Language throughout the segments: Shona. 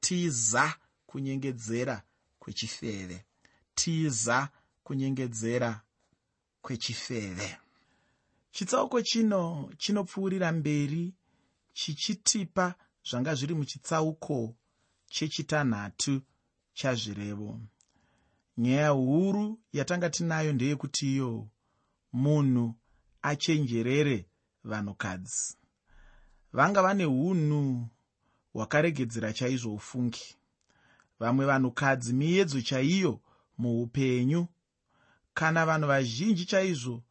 tiza kunyengedzera kwechifeve. Tiza kunyengedzera kwechifeve. Chitsauko chino chinopfuurira mberi chichitipa zvanga zviri muchitsauko chechitanhatu chazvirevo. Nyaya huru yatanga tinayo ndeyekuti iyo munhu achenjerere vanhukadzi. Vanga vane unhu hwakaregedzera chaizvo ufungi. Vamwe vanhukadzi miyedzo chaiyo muupenyu. Kana vanhu vazhinji chaizvo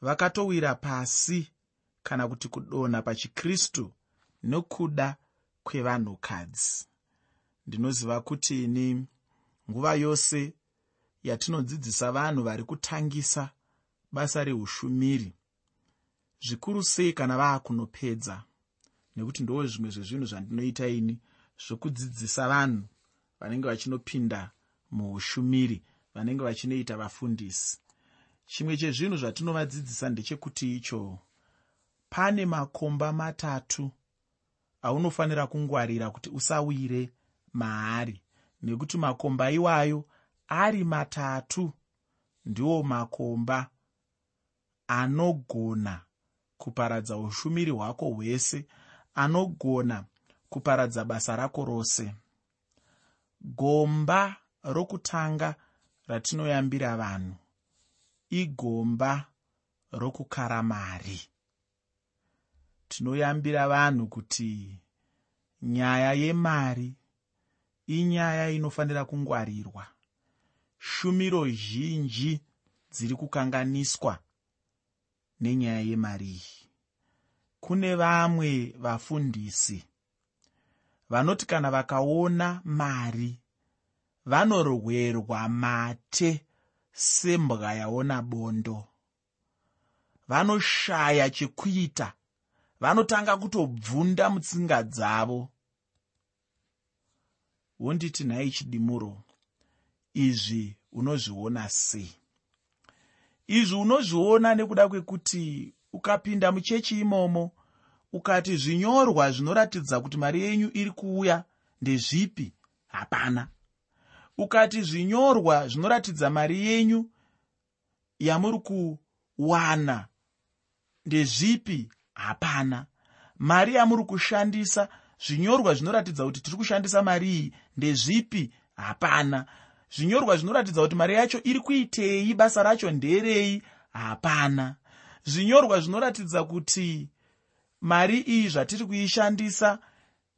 vakatowira pasi kana kuti kudonha pachikristu nokuda kwevanhukadzi. Ndinoziva kuti ini nguva yose yatinodzidzisa vanhu vari kutangisa basa reushumiri zvikuru sei kana vaakunopedza nekuti ndo zvimwe zvezvinhu zvandinoita ini zvokudzidzisa vanhu vanenge vachinopinda muushumiri vanenge vachinoita vafundisi. Chimwe chezvinhu zvatinovadzidzisa ndechekuti icho pane makomba matatu aunofanira kungwarira kuti usawire maari nekuti makomba iwayo ari matatu ndiwo makomba anogona kuparadza ushumiri hwako hwese anogona kuparadza basa rako rose. Gomba rokutanga ratinoyambira vanhu. Igomba rokukara mari tinoyambira vanhu kuti nyaya yemari inyaya inofanira kungwarirwa. Shumiro zhinji dziri kukanganiswa nenyaya yemari iyi kune vamwe vafundisi. Vanoti kana vakaona mari vanorwerwa mate sembwa yaona bondo. Vanoshaya chekuita vanotanga kutobvunda mutsinga dzavo. Wonditi nhai chidimuro izvi unozviona sei? Izvi unozviona nekuda kwekuti ukapinda muchechi imomo ukati zvinyorwa zvinoratidza kuti mari yenyu iri kuuya ndezvipi? Hapana. Ukati zvinyorwa zvinoratidza mari yenyu yamuri kuwana ndezvipi? Hapana. Mari yamuri kushandisa zvinyorwa zvinoratidza kuti tiri kushandisa mari iyi ndezvipi? Hapana. Zvinyorwa zvinoratidza kuti mari yacho iri kuitei basa racho nderei? Hapana. Zvinyorwa zvinoratidza kuti mari iyi zvatiri kuishandisa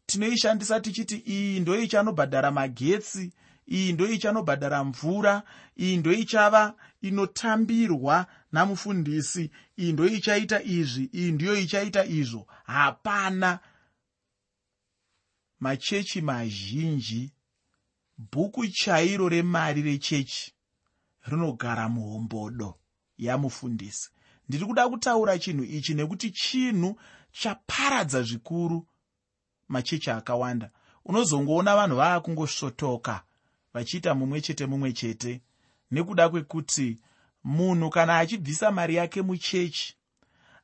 tinoishandisa tichiti iyi ndo ichanobhadhara magetsi iyi ndo ichanobhadhara mvura iyi ndo ichava inotambirwa namufundisi iyi ndo ichaita izvi iyi ndiyo ichaita izvo. Hapana. Machechi mazhinji bhuku chairo remari rechechi rinogara muhombodo yamufundisi. Ndiri kuda kutaura chinhu ichi nekuti chinhu chaparadza zvikuru machechi akawanda. Unozongoona vanhu vava kungosvotoka vachiita mumwe chete mumwe chete. Nekuda kwekuti munhu kana achibvisa mari yake muchechi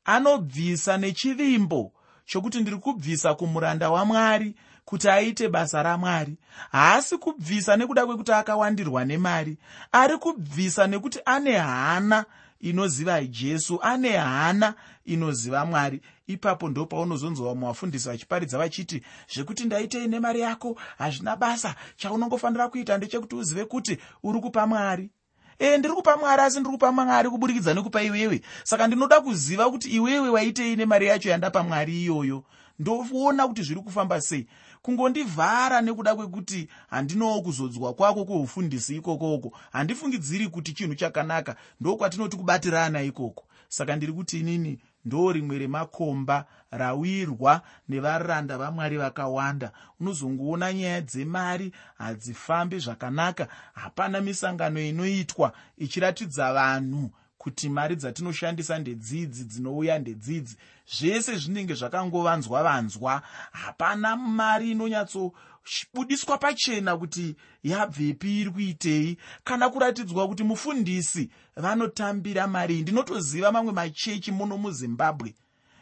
anobvisa nechivimbo chokuti ndiri kubvisa kumuranda wamwari kuti aite basa ramwari. Haasi kubvisa nekuda kwekuti akawandirwa nemari ari kubvisa nekuti ane hana inoziva jesu ane hana inoziva mwari. Ipapo ndo paunozonzwa vamwe vafundisi vachiparidza vachiti zvekuti ndaitei nemari yako? Hazvina basa. Chaunongofanira kuita ndechekuti uzive kuti uri kupa mwari. E ndiri kupa mwari asi ndiri kupa mwari kuburikidza nekupa iwewe. Saka ndinoda kuziva kuti iwewe waitei nemari yacho yandapa mwari iyoyo. Ndoona kuti zviri kufamba sei kungondivhara nekuda kwekuti handinowo kuzodzwa kwako kweufundisi ikokoko handifungidziri kuti chinhu chakanaka ndokwatinoti kubatirana ikoko. Saka ndiri kuti inini ndo rimwe remakomba rawirwa nevaranda vamwari vakawanda. Unozongoona nyaya dzemari hadzifambi zvakanaka hapana misangano inoitwa ichiratidza vanhu kuti mari dzatinoshandisa ndedzidzi dzinouya ndedzidzi zvese zvinenge zvakangovanzwa vanzwa. Hapana mari inonyatsobudiswa pachena kuti yabvepi iri kuitei. Kana kuratidzwa kuti mufundisi vanotambira mari ndinotoziva mamwe machechi muno muzimbabwe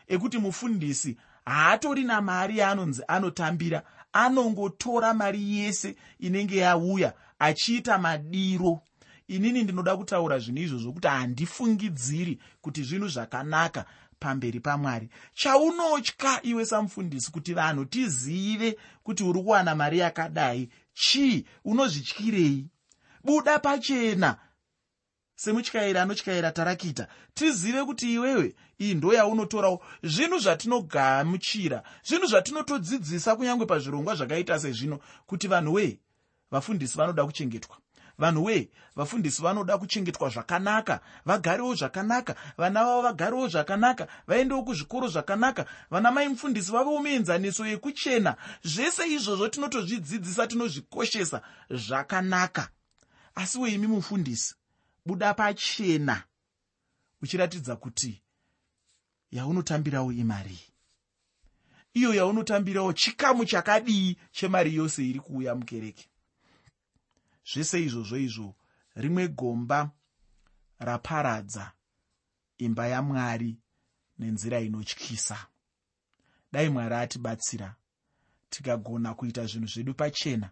ekuti mufundisi haatori namari yaanonzi anotambira anongotora mari yese inenge yauya achiita madiro inini ndinoda kutaura zvinhu izvozvo kuti handifungidziri kuti zvinhu zvakanaka pamberi pamwari. Chaunotya iwe samufundisi kuti vanhu tizive kuti uri kuwana mari yakadai? Chii? Unozvityirei? Buda pachena. Semutyairi anotyaira tarakita. Tizive kuti iwewe iyi ndo yaunotorawo. Zvinhu zvatinogamuchira zvinhu zvatinotodzidzisa kunyange pazvirongwa zvakaita sezvino kuti vanhu wee vafundisi vanoda kuchengetwa vanhu wee vafundisi vanoda kuchengetwa zvakanaka vagarewo zvakanaka vana vavo vagarewo zvakanaka vaendewo kuzvikoro zvakanaka vana mai mufundisi vavewo muenzaniso yekuchena. Zvese izvozvo tinotozvidzidzisa tinozvikoshesa zvakanaka. Asi weimi mufundisi buda pachena uchiratidza kuti yaunotambirawo imari. Iyo yaunotambirawo chikamu chakadii chemari yose iri kuuya mukereke zvese izvozvo izvo rimwe gomba raparadza imba yamwari nenzira inotyisa. Dai mwari atibatsira tikagona kuita zvinhu zvedu pachena.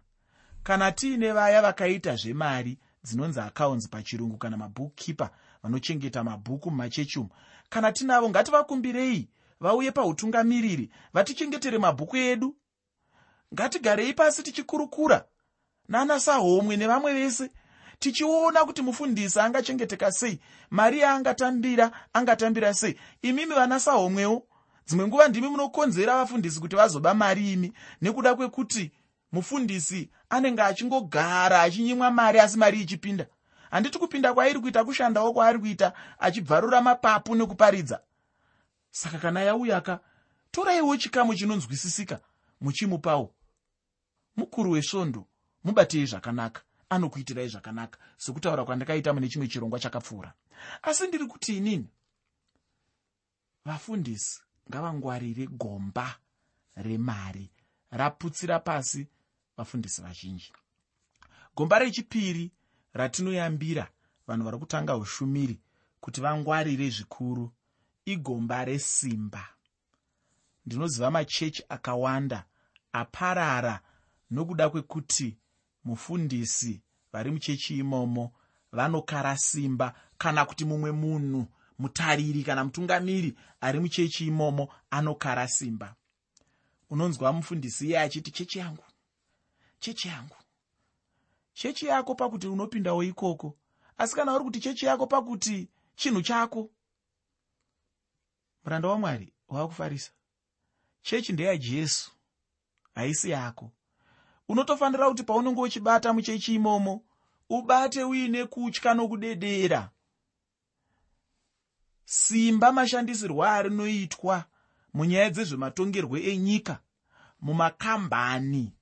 Kana tiine vaya vakaita zvemari dzinonzi accounts pachirungu kana mabookkeeper vanochengeta mabhuku mumachechi umu kana tinavo ngativakumbirei vauye pautungamiriri vatichengetere mabhuku edu. Ngatigarei pasi tichikurukura nana sahomwe nevamwe vese tichiona kuti mufundisi angachengeteka sei mari yaangatambira angatambira sei. Imimi vana sahomwewo dzimwe nguva ndimi munokonzera vafundisi kuti vazoba mari imi nekuda kwekuti mufundisi anenge achingogara achinyimwa mari asi mari ichipinda. Handiti kupinda kwairi kuita kushandawo kwaari kuita achibvarura mapapu nekuparidza. Saka kana yauyaka toraiwo chikamu chinonzwisisika muchimupawo. Mukuru wesvondo mubatei zvakanaka. Anokuitirai zvakanaka sekutaura kwandakaita mune chimwe chirongwa chakapfuura. Asi ndiri kuti inini vafundisi ngavangwarire gomba remari raputsira pasi vafundisi vazhinji. Gomba rechipiri ratinoyambira vanhu vari kutanga ushumiri kuti vangwarire zvikuru igomba resimba. Ndinoziva machechi akawanda aparara nokuda kwekuti mufundisi vari muchechi imomo vanokara simba. Kana kuti mumwe munhu mutariri kana mutungamiri ari muchechi imomo anokara simba. Unonzwa mufundisi iye achiti chechi yangu chechi yangu. Chechi yako pakuti unopindawo ikoko asi kana uri kuti chechi yako pakuti chinhu chako. Muranda wamwari wava kufarisa chechi ndeyajesu haisi yako unotofanira kuti paunenge uchibata muchechi imomo ubate uine kutya nokudedera. Simba mashandisirwo arinoitwa munyaya dzezvematongerwo enyika mumakambani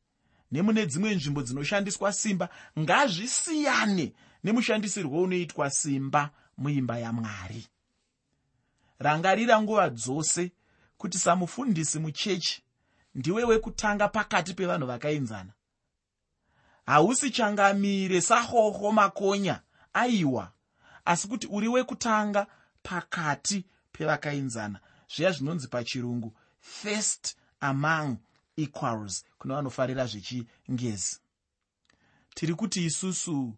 nemune dzimwe nzvimbo dzinoshandiswa simba. Ngazvisiyane nemushandisirwo unoitwa simba muimba yamwari. Rangarira nguva dzose kuti samufundisi muchechi ndiwe wekutanga pakati pevanhu vakaenzana hausi changamire sahoho makonya aiwa. Asi kuti uri wekutanga pakati pevakaenzana zviya zvinonzi pachirungu first among equals kune vanofarira zvechingezi. Tiri kuti isusu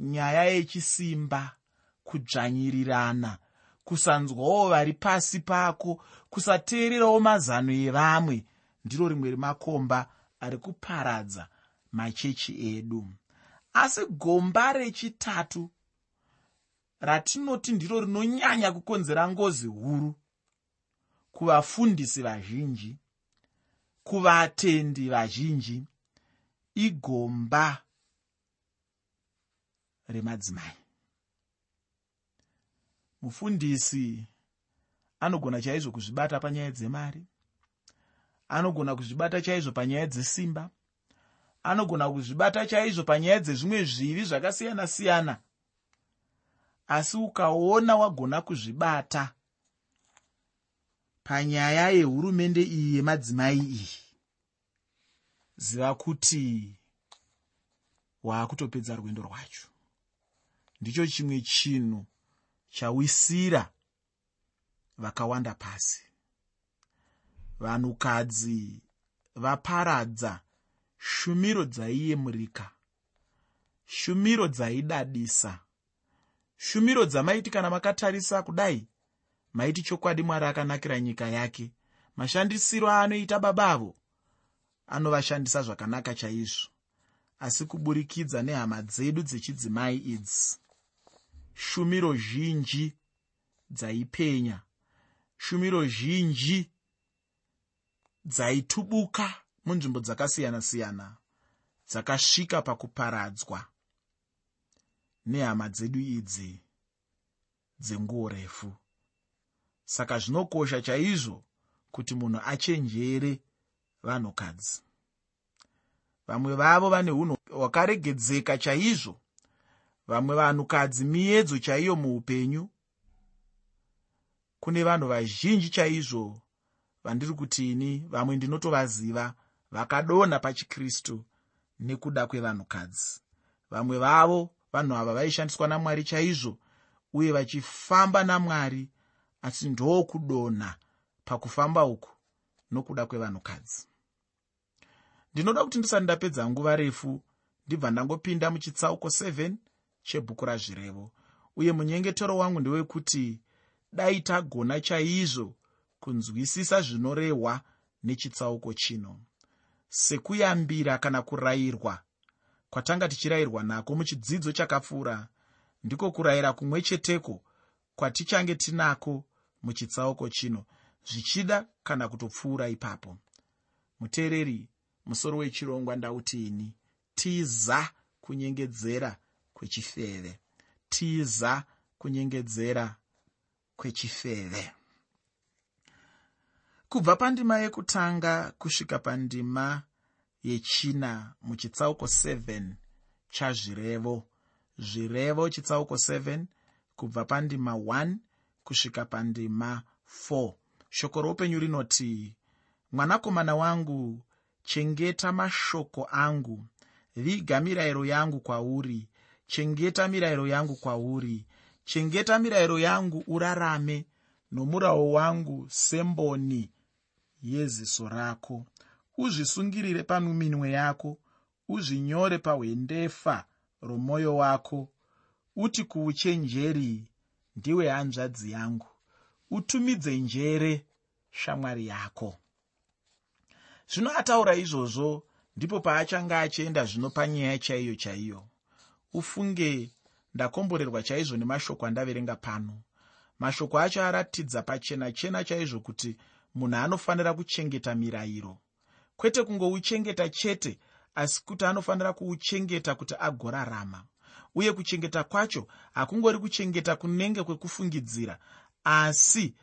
nyaya yechisimba kudzvanyirirana kusanzwawo vari pasi pako kusateererawo mazano evamwe ndiro rimwe remakomba ari kuparadza machechi edu. Asi gomba rechitatu ratinoti ndiro rinonyanya kukonzera ngozi huru kuvafundisi vazhinji kuvatendi vazhinji igomba remadzimai. Mufundisi anogona chaizvo kuzvibata panyaya dzemari anogona kuzvibata chaizvo panyaya dzesimba anogona kuzvibata chaizvo panyaya dzezvimwe zvivi zvakasiyana-siyana. Asi ukaona wagona kuzvibata panyaya yehurumende iyi yemadzimai iyi ziva kuti waakutopedza rwendo rwacho. Ndicho chimwe chinhu chawisira vakawanda pasi. Vanhukadzi vaparadza shumiro dzaiyemurika shumiro dzaidadisa. Shumiro dzamaiti kana makatarisa kudai maiti chokwadi mwari akanakira nyika yake. Mashandisiro aanoita baba avo anovashandisa zvakanaka chaizvo. Asi kuburikidza nehama dzedu dzechidzimai idzi shumiro zhinji dzaipenya. Shumiro zhinji dzaitubuka munzvimbo dzakasiyana-siyana dzakasvika pakuparadzwa nehama dzedu idzi dzenguo refu. Saka zvinokosha chaizvo kuti munhu achenjere vanhukadzi. Vamwe vavo vane unhu hwakaregedzeka chaizvo. Vamwe vanhukadzi miedzo chaiyo muupenyu. Kune vanhu vazhinji chaizvo vandiri kutini vamwe ndinotovaziva vakadonha pachikristu nekuda kwevanhukadzi. Vamwe vavo vanhu ava vaishandiswa namwari chaizvo uye vachifamba namwari asi ndokudonha pakufamba uku nokuda kwevanhukadzi. Ndinoda kuti ndisati ndapedza nguva refu ndibva ndangopinda muchitsauko 7 chebhuku razvirevo uye munyengetero wangu ndewekuti dai tagona chaizvo kunzwisisa zvinorehwa nechitsauko chino sekuyambira kana kurayirwa. Kwatanga tichirayirwa nako muchidzidzo chakapfuura ndiko kurayira kumwe cheteko kwatichange tinako muchitsauko chino zvichida kana kutopfuura ipapo. Muteereri musoro wechirongwa ndautini tiza kunyengedzera kwechifeve. Tiza kunyengedzera kwechifeve kubva pandima yekutanga kusvika pandima yechina muchitsauko 7 chazvirevo. Zvirevo chitsauko 7 kubva pandima 1 kusvika pandima 4 shoko roupenyu rinoti mwanakomana wangu chengeta mashoko angu. Viga mirayiro yangu kwauri. Chengeta mirayiro yangu kwauri. Chengeta mirayiro yangu urarame. Nomurawo wangu semboni yeziso rako. Uzvisungirire panuminwe yako uzvinyore pahwendefa romwoyo wako. Uti kuuchenjeri ndiwe hanzvadzi yangu. Utumidze njere shamwari yako. Zvino ataura izvozvo ndipo paachanga achienda zvino panyaya chaiyo chaiyo ufunge ndakomborerwa chaizvo nemashoko andaverenga pano. Mashoko acho aratidza pachena chena chaizvo kuti munhu anofanira kuchengeta mirayiro. Kwete kungouchengeta chete asi kuti anofanira kuuchengeta kuti agorarama. Uye kuchengeta kwacho hakungori kuchengeta kunenge kwekufungidzira asi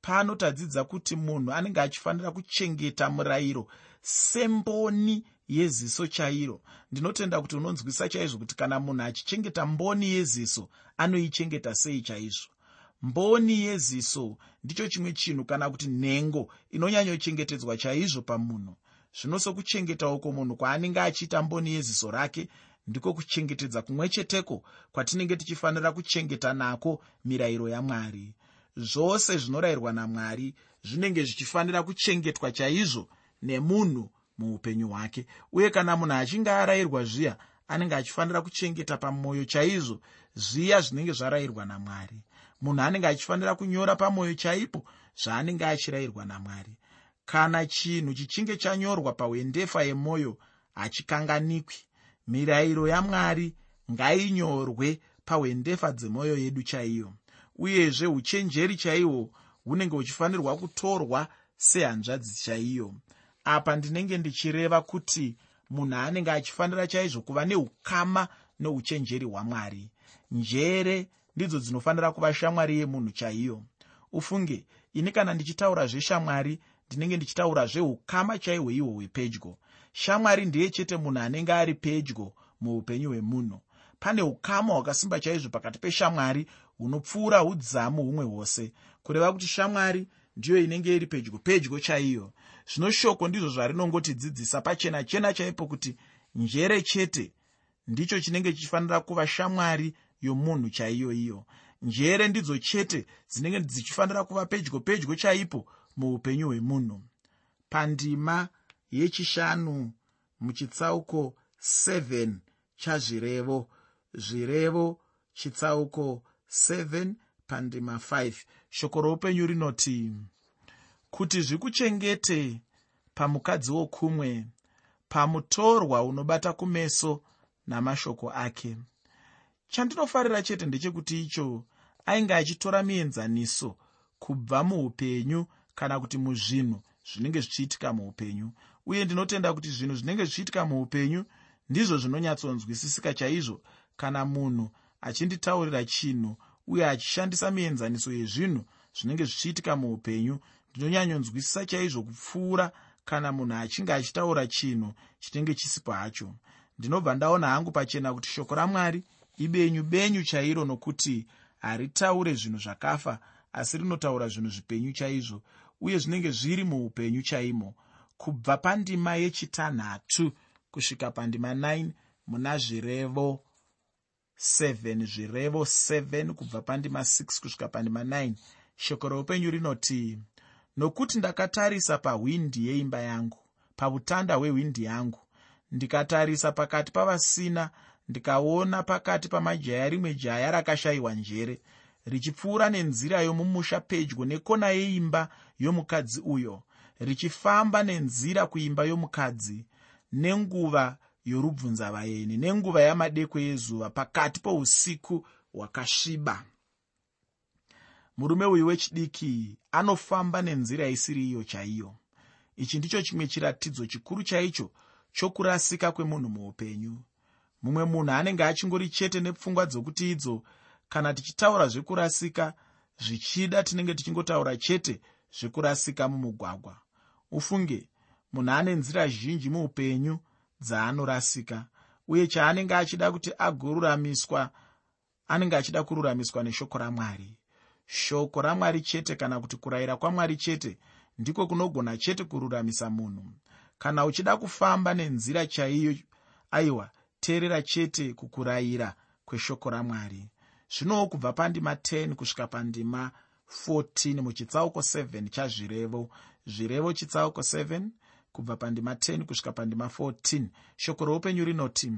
pano tadzidza kuti munhu anenge achifanira kuchengeta murayiro semboni yeziso chairo. Ndinotenda kuti unonzwisa chaizvo kuti kana munhu achichengeta mboni yeziso anoichengeta sei chaizvo mboni yeziso ndicho chimwe chinhu kana kuti nhengo inonyanyochengetedzwa chaizvo pamunhu. Zvino sokuchengeta uko munhu kwaanenge achiita mboni yeziso rake ndiko kuchengetedza kumwe cheteko kwatinenge tichifanira kuchengeta nako mirayiro yamwari. Zvose zvinorayirwa namwari zvinenge zvichifanira kuchengetwa chaizvo nemunhu muupenyu hwake. Uye kana munhu achinge arayirwa zviya anenge achifanira kuchengeta pamwoyo chaizvo zviya zvinenge zvarayirwa namwari munhu anenge achifanira kunyora pamwoyo chaipo zvaanenge achirayirwa namwari. Kana chinhu chichinge chanyorwa pahwendefa yemwoyo hachikanganikwi mirayiro yamwari ngainyorwe pahwendefa dzemwoyo yedu chaiyo. Uyezve uchenjeri chaihwo hunenge huchifanirwa kutorwa sehanzvadzi chaiyo. Apa ndinenge ndichireva kuti munhu anenge achifanira chaizvo kuva neukama neuchenjeri hwamwari. Njere ndidzo dzinofanira kuva shamwari yemunhu chaiyo. Ufunge ini kana ndichitaura zveshamwari ndinenge ndichitaura zveukama chaihwo ihwo hwepedyo. Shamwari ndiye chete munhu anenge ari pedyo muupenyu hwemunhu. Pane ukama hwakasimba chaizvo pakati peshamwari hunopfuura udzamu humwe hwose. Kureva kuti shamwari ndiyo inenge iri pedyo pedyo chaiyo. Zvino shoko ndizvo zvarinongotidzidzisa pachena chena chaipo kuti njere chete ndicho chinenge chichifanira kuva shamwari yomunhu chaiyo iyo. Njere ndidzo chete dzinenge dzichifanira kuva pedyo pedyo chaipo muupenyu hwemunhu. Pandima yechishanu muchitsauko 7 chazvirevo. Zvirevo chitsauko 7 pandima 5 shoko roupenyu rinoti kuti zvikuchengete pamukadzi wokumwe pamutorwa unobata kumeso namashoko ake chandinofarira chete ndechekuti icho ainge achitora mienzaniso kubva muupenyu kana kuti muzvinhu zvinenge zvichiitika muupenyu. Uye ndinotenda kuti zvinhu zvinenge zvichiitika muupenyu ndizvo zvinonyatsonzwisisika chaizvo. Kana munhu achinditaurira chinhu uye achishandisa mienzaniso yezvinhu zvinenge zvichiitika muupenyu ndinonyanyonzwisisa chaizvo kupfuura kana munhu achinge achitaura chinhu chinenge chisipo hacho. Ndinobva ndaona hangu pachena kuti shoko ramwari ibenyu benyu chairo nokuti haritaure zvinhu zvakafa asi rinotaura zvinhu zvipenyu chaizvo uye zvinenge zviri muupenyu chaimo kubva pandima yechitanhatu kusvika pandima 9 muna zvirevo 7 zvirevo 7 kubva pandima 6 kusvika pandima 9 shoko reupenyu rinoti nokuti ndakatarisa pahwindi yeimba yangu pautanda hwehwindi yangu ndikatarisa pakati pavasina ndikaona pakati pamajaya rimwe jaya rakashayiwa njere richipfuura nenzira yomumusha pedyo nekona yeimba yomukadzi uyo richifamba nenzira kuimba yomukadzi nenguva yorubvunzavaeni nenguva yamadekwe yezuva pakati pousiku hwakasviba. Murume uyu wechidiki anofamba nenzira isiri iyo chaiyo. Ichi ndicho chimwe chiratidzo chikuru chaicho chokurasika kwemunhu muupenyu mumwe munhu anenge achingori chete nepfungwa dzokuti idzo kana tichitaura zvekurasika zvichida tinenge tichingotaura chete zvekurasika mumugwagwa. Ufunge munhu ane nzira zhinji muupenyu dzaanorasika uye chaanenge achida kuti agoruramiswa anenge achida kururamiswa neshoko ramwari. Shoko ramwari chete kana kuti kurayira kwamwari chete ndiko kunogona chete kururamisa munhu. Kana uchida kufamba nenzira chaiyo aiwa teerera chete kukurayira kweshoko ramwari. Zvinowo kubva pandima 10 kusvika pandima 14 muchitsauko 7 chazvirevo. Zvirevo chitsauko 7 kubva pandima 10 kusvika pandima 14 shoko roupenyu rinoti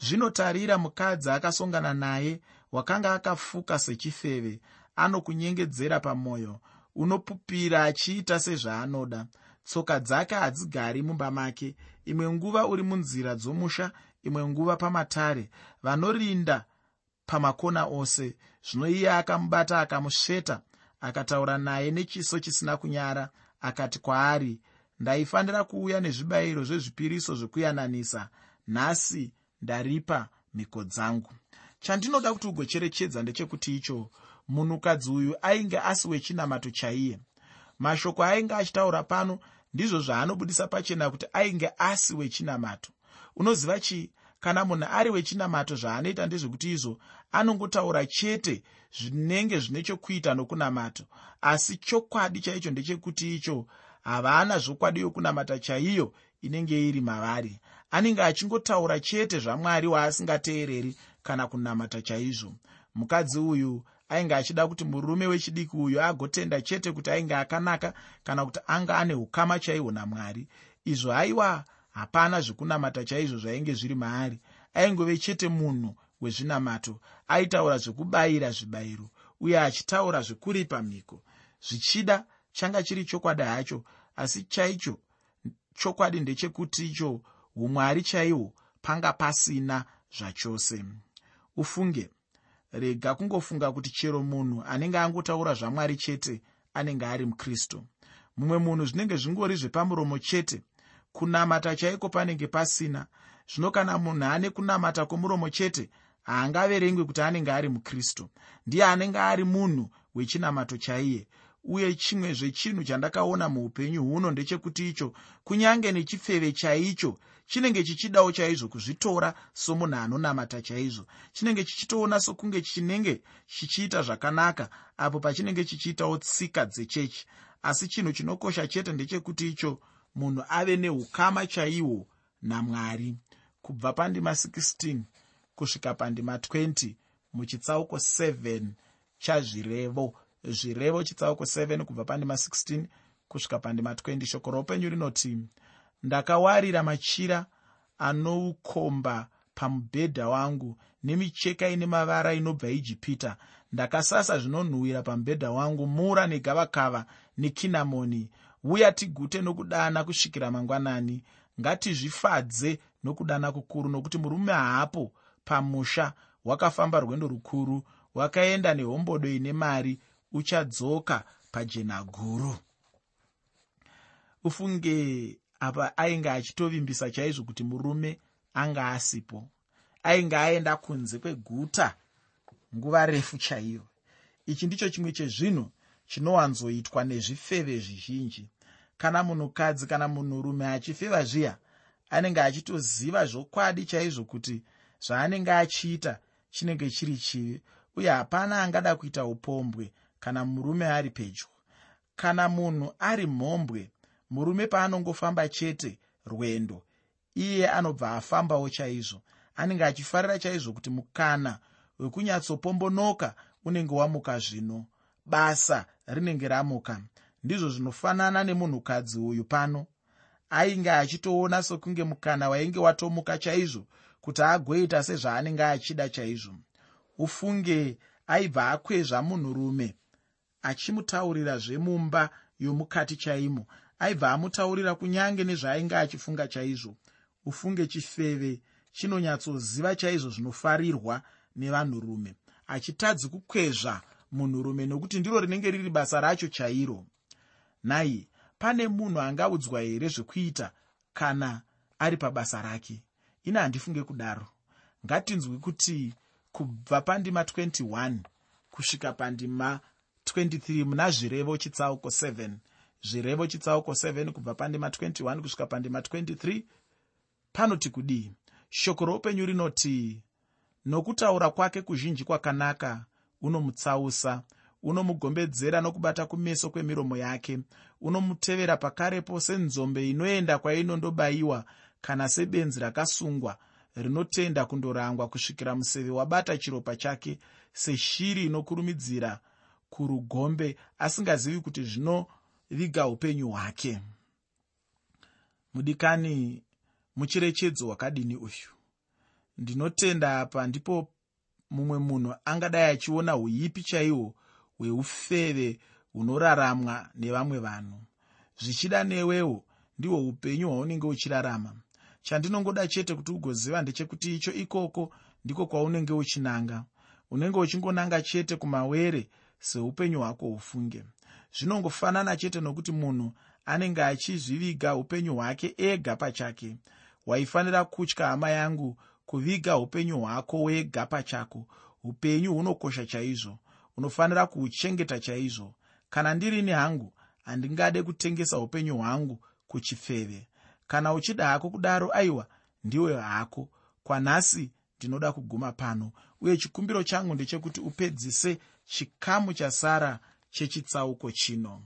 zvinotarira mukadzi akasongana naye wakanga akafuka sechifeve anokunyengedzera pamwoyo unopupira achiita sezvaanoda. Tsoka dzake hadzigari mumba make imwe nguva uri munzira dzomusha imwe nguva pamatare vanorinda pamakona ose. Zvino iye akamubata akamusveta akataura naye nechiso chisina kunyara akati kwaari ndaifanira kuuya nezvibayiro zvezvipiriso zvekuyananisa nhasi ndaripa mhiko dzangu. Chandinoda kuti ugocherechedza ndechekuti icho munhukadzi uyu ainge asi wechinamato chaiye. Mashoko ainge achitaura pano ndizvo zvaanobudisa pachena kuti ainge asi wechinamato unoziva chii kana munhu ari wechinamato zvaanoita ndezvekuti izvo anongotaura chete zvinenge zvine chokuita nokunamato. Asi chokwadi chaicho ndechekuti icho havana zvokwadi yokunamata chaiyo inenge iri mavari. Anenge achingotaura chete zvamwari waasingateereri kana kunamata chaizvo. Mukadzi uyu ainge achida kuti murume wechidiki uyu agotenda chete kuti ainge akanaka kana kuti anga ane ukama chaihwo namwari. Izvo aiwa hapana zvekunamata chaizvo zvainge zviri maari. Aingove chete munhu wezvinamato aitaura zvekubayira zvibayiro uye achitaura zvekuripa mhiko. Zvichida changa chiri chokwadi hacho asi chaicho chokwadi ndechekuti icho umwari chaihwo panga pasina zvachose. Ufunge. Rega kungofunga kuti chero munhu anenge angotaura zvamwari chete anenge ari mukristu mumwe munhu zvinenge zvingori zvepamuromo chete kunamata chaiko panenge pasina. Zvino kana munhu ane kunamata kwomuromo chete haangaverengwi kuti anenge ari mukristu. Ndiye anenge ari munhu wechinamato chaiye. Uye chimwe zvechinhu chandakaona muupenyu huno ndechekuti icho kunyange nechifeve chaicho chinenge chichidawo chaizvo kuzvitora somunhu anonamata chaizvo. Chinenge chichitoona sokunge chinenge chichiita zvakanaka apo pachinenge chichiitawo tsika dzechechi. Asi chinhu chinokosha chete ndechekuti icho munhu ave neukama chaihwo namwari. Kubva pandima 16 kusvika pandima 20 muchitsauko 7 chazvirevo. Zvirevo chitsauko 7 kubva pandima 16 kusvika pandima 20 shoko roupenyu rinoti ndakawarira machira anoukomba pamubhedha wangu nemicheka ine mavara inobva ijipita ndakasasa zvinonhuhwira pamubhedha wangu mura negavakava nekinamoni uya tigute nokudana kusvikira mangwanani. Ngatizvifadze nokudana kukuru nokuti murume haapo pamusha. Wakafamba rwendo rukuru wakaenda nehombodo ine mari uchadzoka pajena guru. Ufunge apa ainge achitovimbisa chaizvo kuti murume anga asipo. Ainge aenda kunze kweguta nguva refu chaiyo. Ichi ndicho chimwe chezvinhu chinowanzoitwa nezvifeve zvizhinji. Kana munhukadzi kana munhurume achifeva zviya anenge achitoziva zvokwadi chaizvo kuti zvaanenge achiita chinenge chiri chivi uye hapana angada kuita upombwe kana murume ari pedyo. Kana munhu ari mhombwe murume paanongofamba chete rwendo iye anobva afambawo chaizvo. Anenge achifarira chaizvo kuti mukana wekunyatsopombonoka unenge wamuka zvino. Basa rinenge ramuka. Ndizvo zvinofanana nemunhukadzi uyu pano. Ainge achitoona sokunge mukana wainge watomuka chaizvo kuti agoita sezvaanenge achida chaizvo. Ufunge aibva akwezva munhurume achimutaurira zvemumba yomukati chaimo. Aibva amutaurira kunyange nezvaainge achifunga chaizvo. Ufunge chifeve chinonyatsoziva chaizvo zvinofarirwa nevanhurume achitadzi kukwezva munhurume nokuti ndiro rinenge riri basa racho chairo. Nhai pane munhu angaudzwa here zvekuita kana ari pabasa rake? Ine handifunge kudaro. Ngatinzwi kuti kubva pandima 21 kusvika pandima 23 muna zvirevo chitsauko 7 zvirevo chitsauko 7 kubva pandima 21 kusvika pandima 23 panoti kudii? Shoko roupenyu rinoti nokutaura kwake kuzhinji kwakanaka unomutsausa unomugombedzera nokubata kumeso kwemiromo yake unomutevera pakarepo senzombe inoenda kwainondobayiwa kana sebenzi rakasungwa rinotenda kundorangwa kusvikira museve wabata chiropa chake seshiri inokurumidzira kurugombe asingazivi kuti zvinoviga upenyu hwake. Mudikani mucherechedzo hwakadini uyu? Ndinotenda apa ndipo mumwe munhu angadai achiona uipi chaihwo hweufeve hunoraramwa nevamwe vanhu. Zvichida newewo ndihwo upenyu hwaunenge uchirarama. Chandinongoda chete kuti ugoziva ndechekuti icho ikoko ndiko kwaunenge uchinanga. Unenge uchingonanga chete kumawere seupenyu hwako hufunge. Zvinongofanana chete nokuti munhu anenge achizviviga upenyu hwake ega pachake. Waifanira kutya hama yangu kuviga upenyu hwako wega pachako. Upenyu hunokosha chaizvo. Unofanira kuhuchengeta chaizvo. Kana ndirini hangu handingade kutengesa upenyu hwangu kuchifeve. Kana uchida hako kudaro aiwa ndiwe hako. Kwanhasi ndinoda kuguma pano. Uye chikumbiro changu ndechekuti upedzise chikamu chasara chechitsauko chino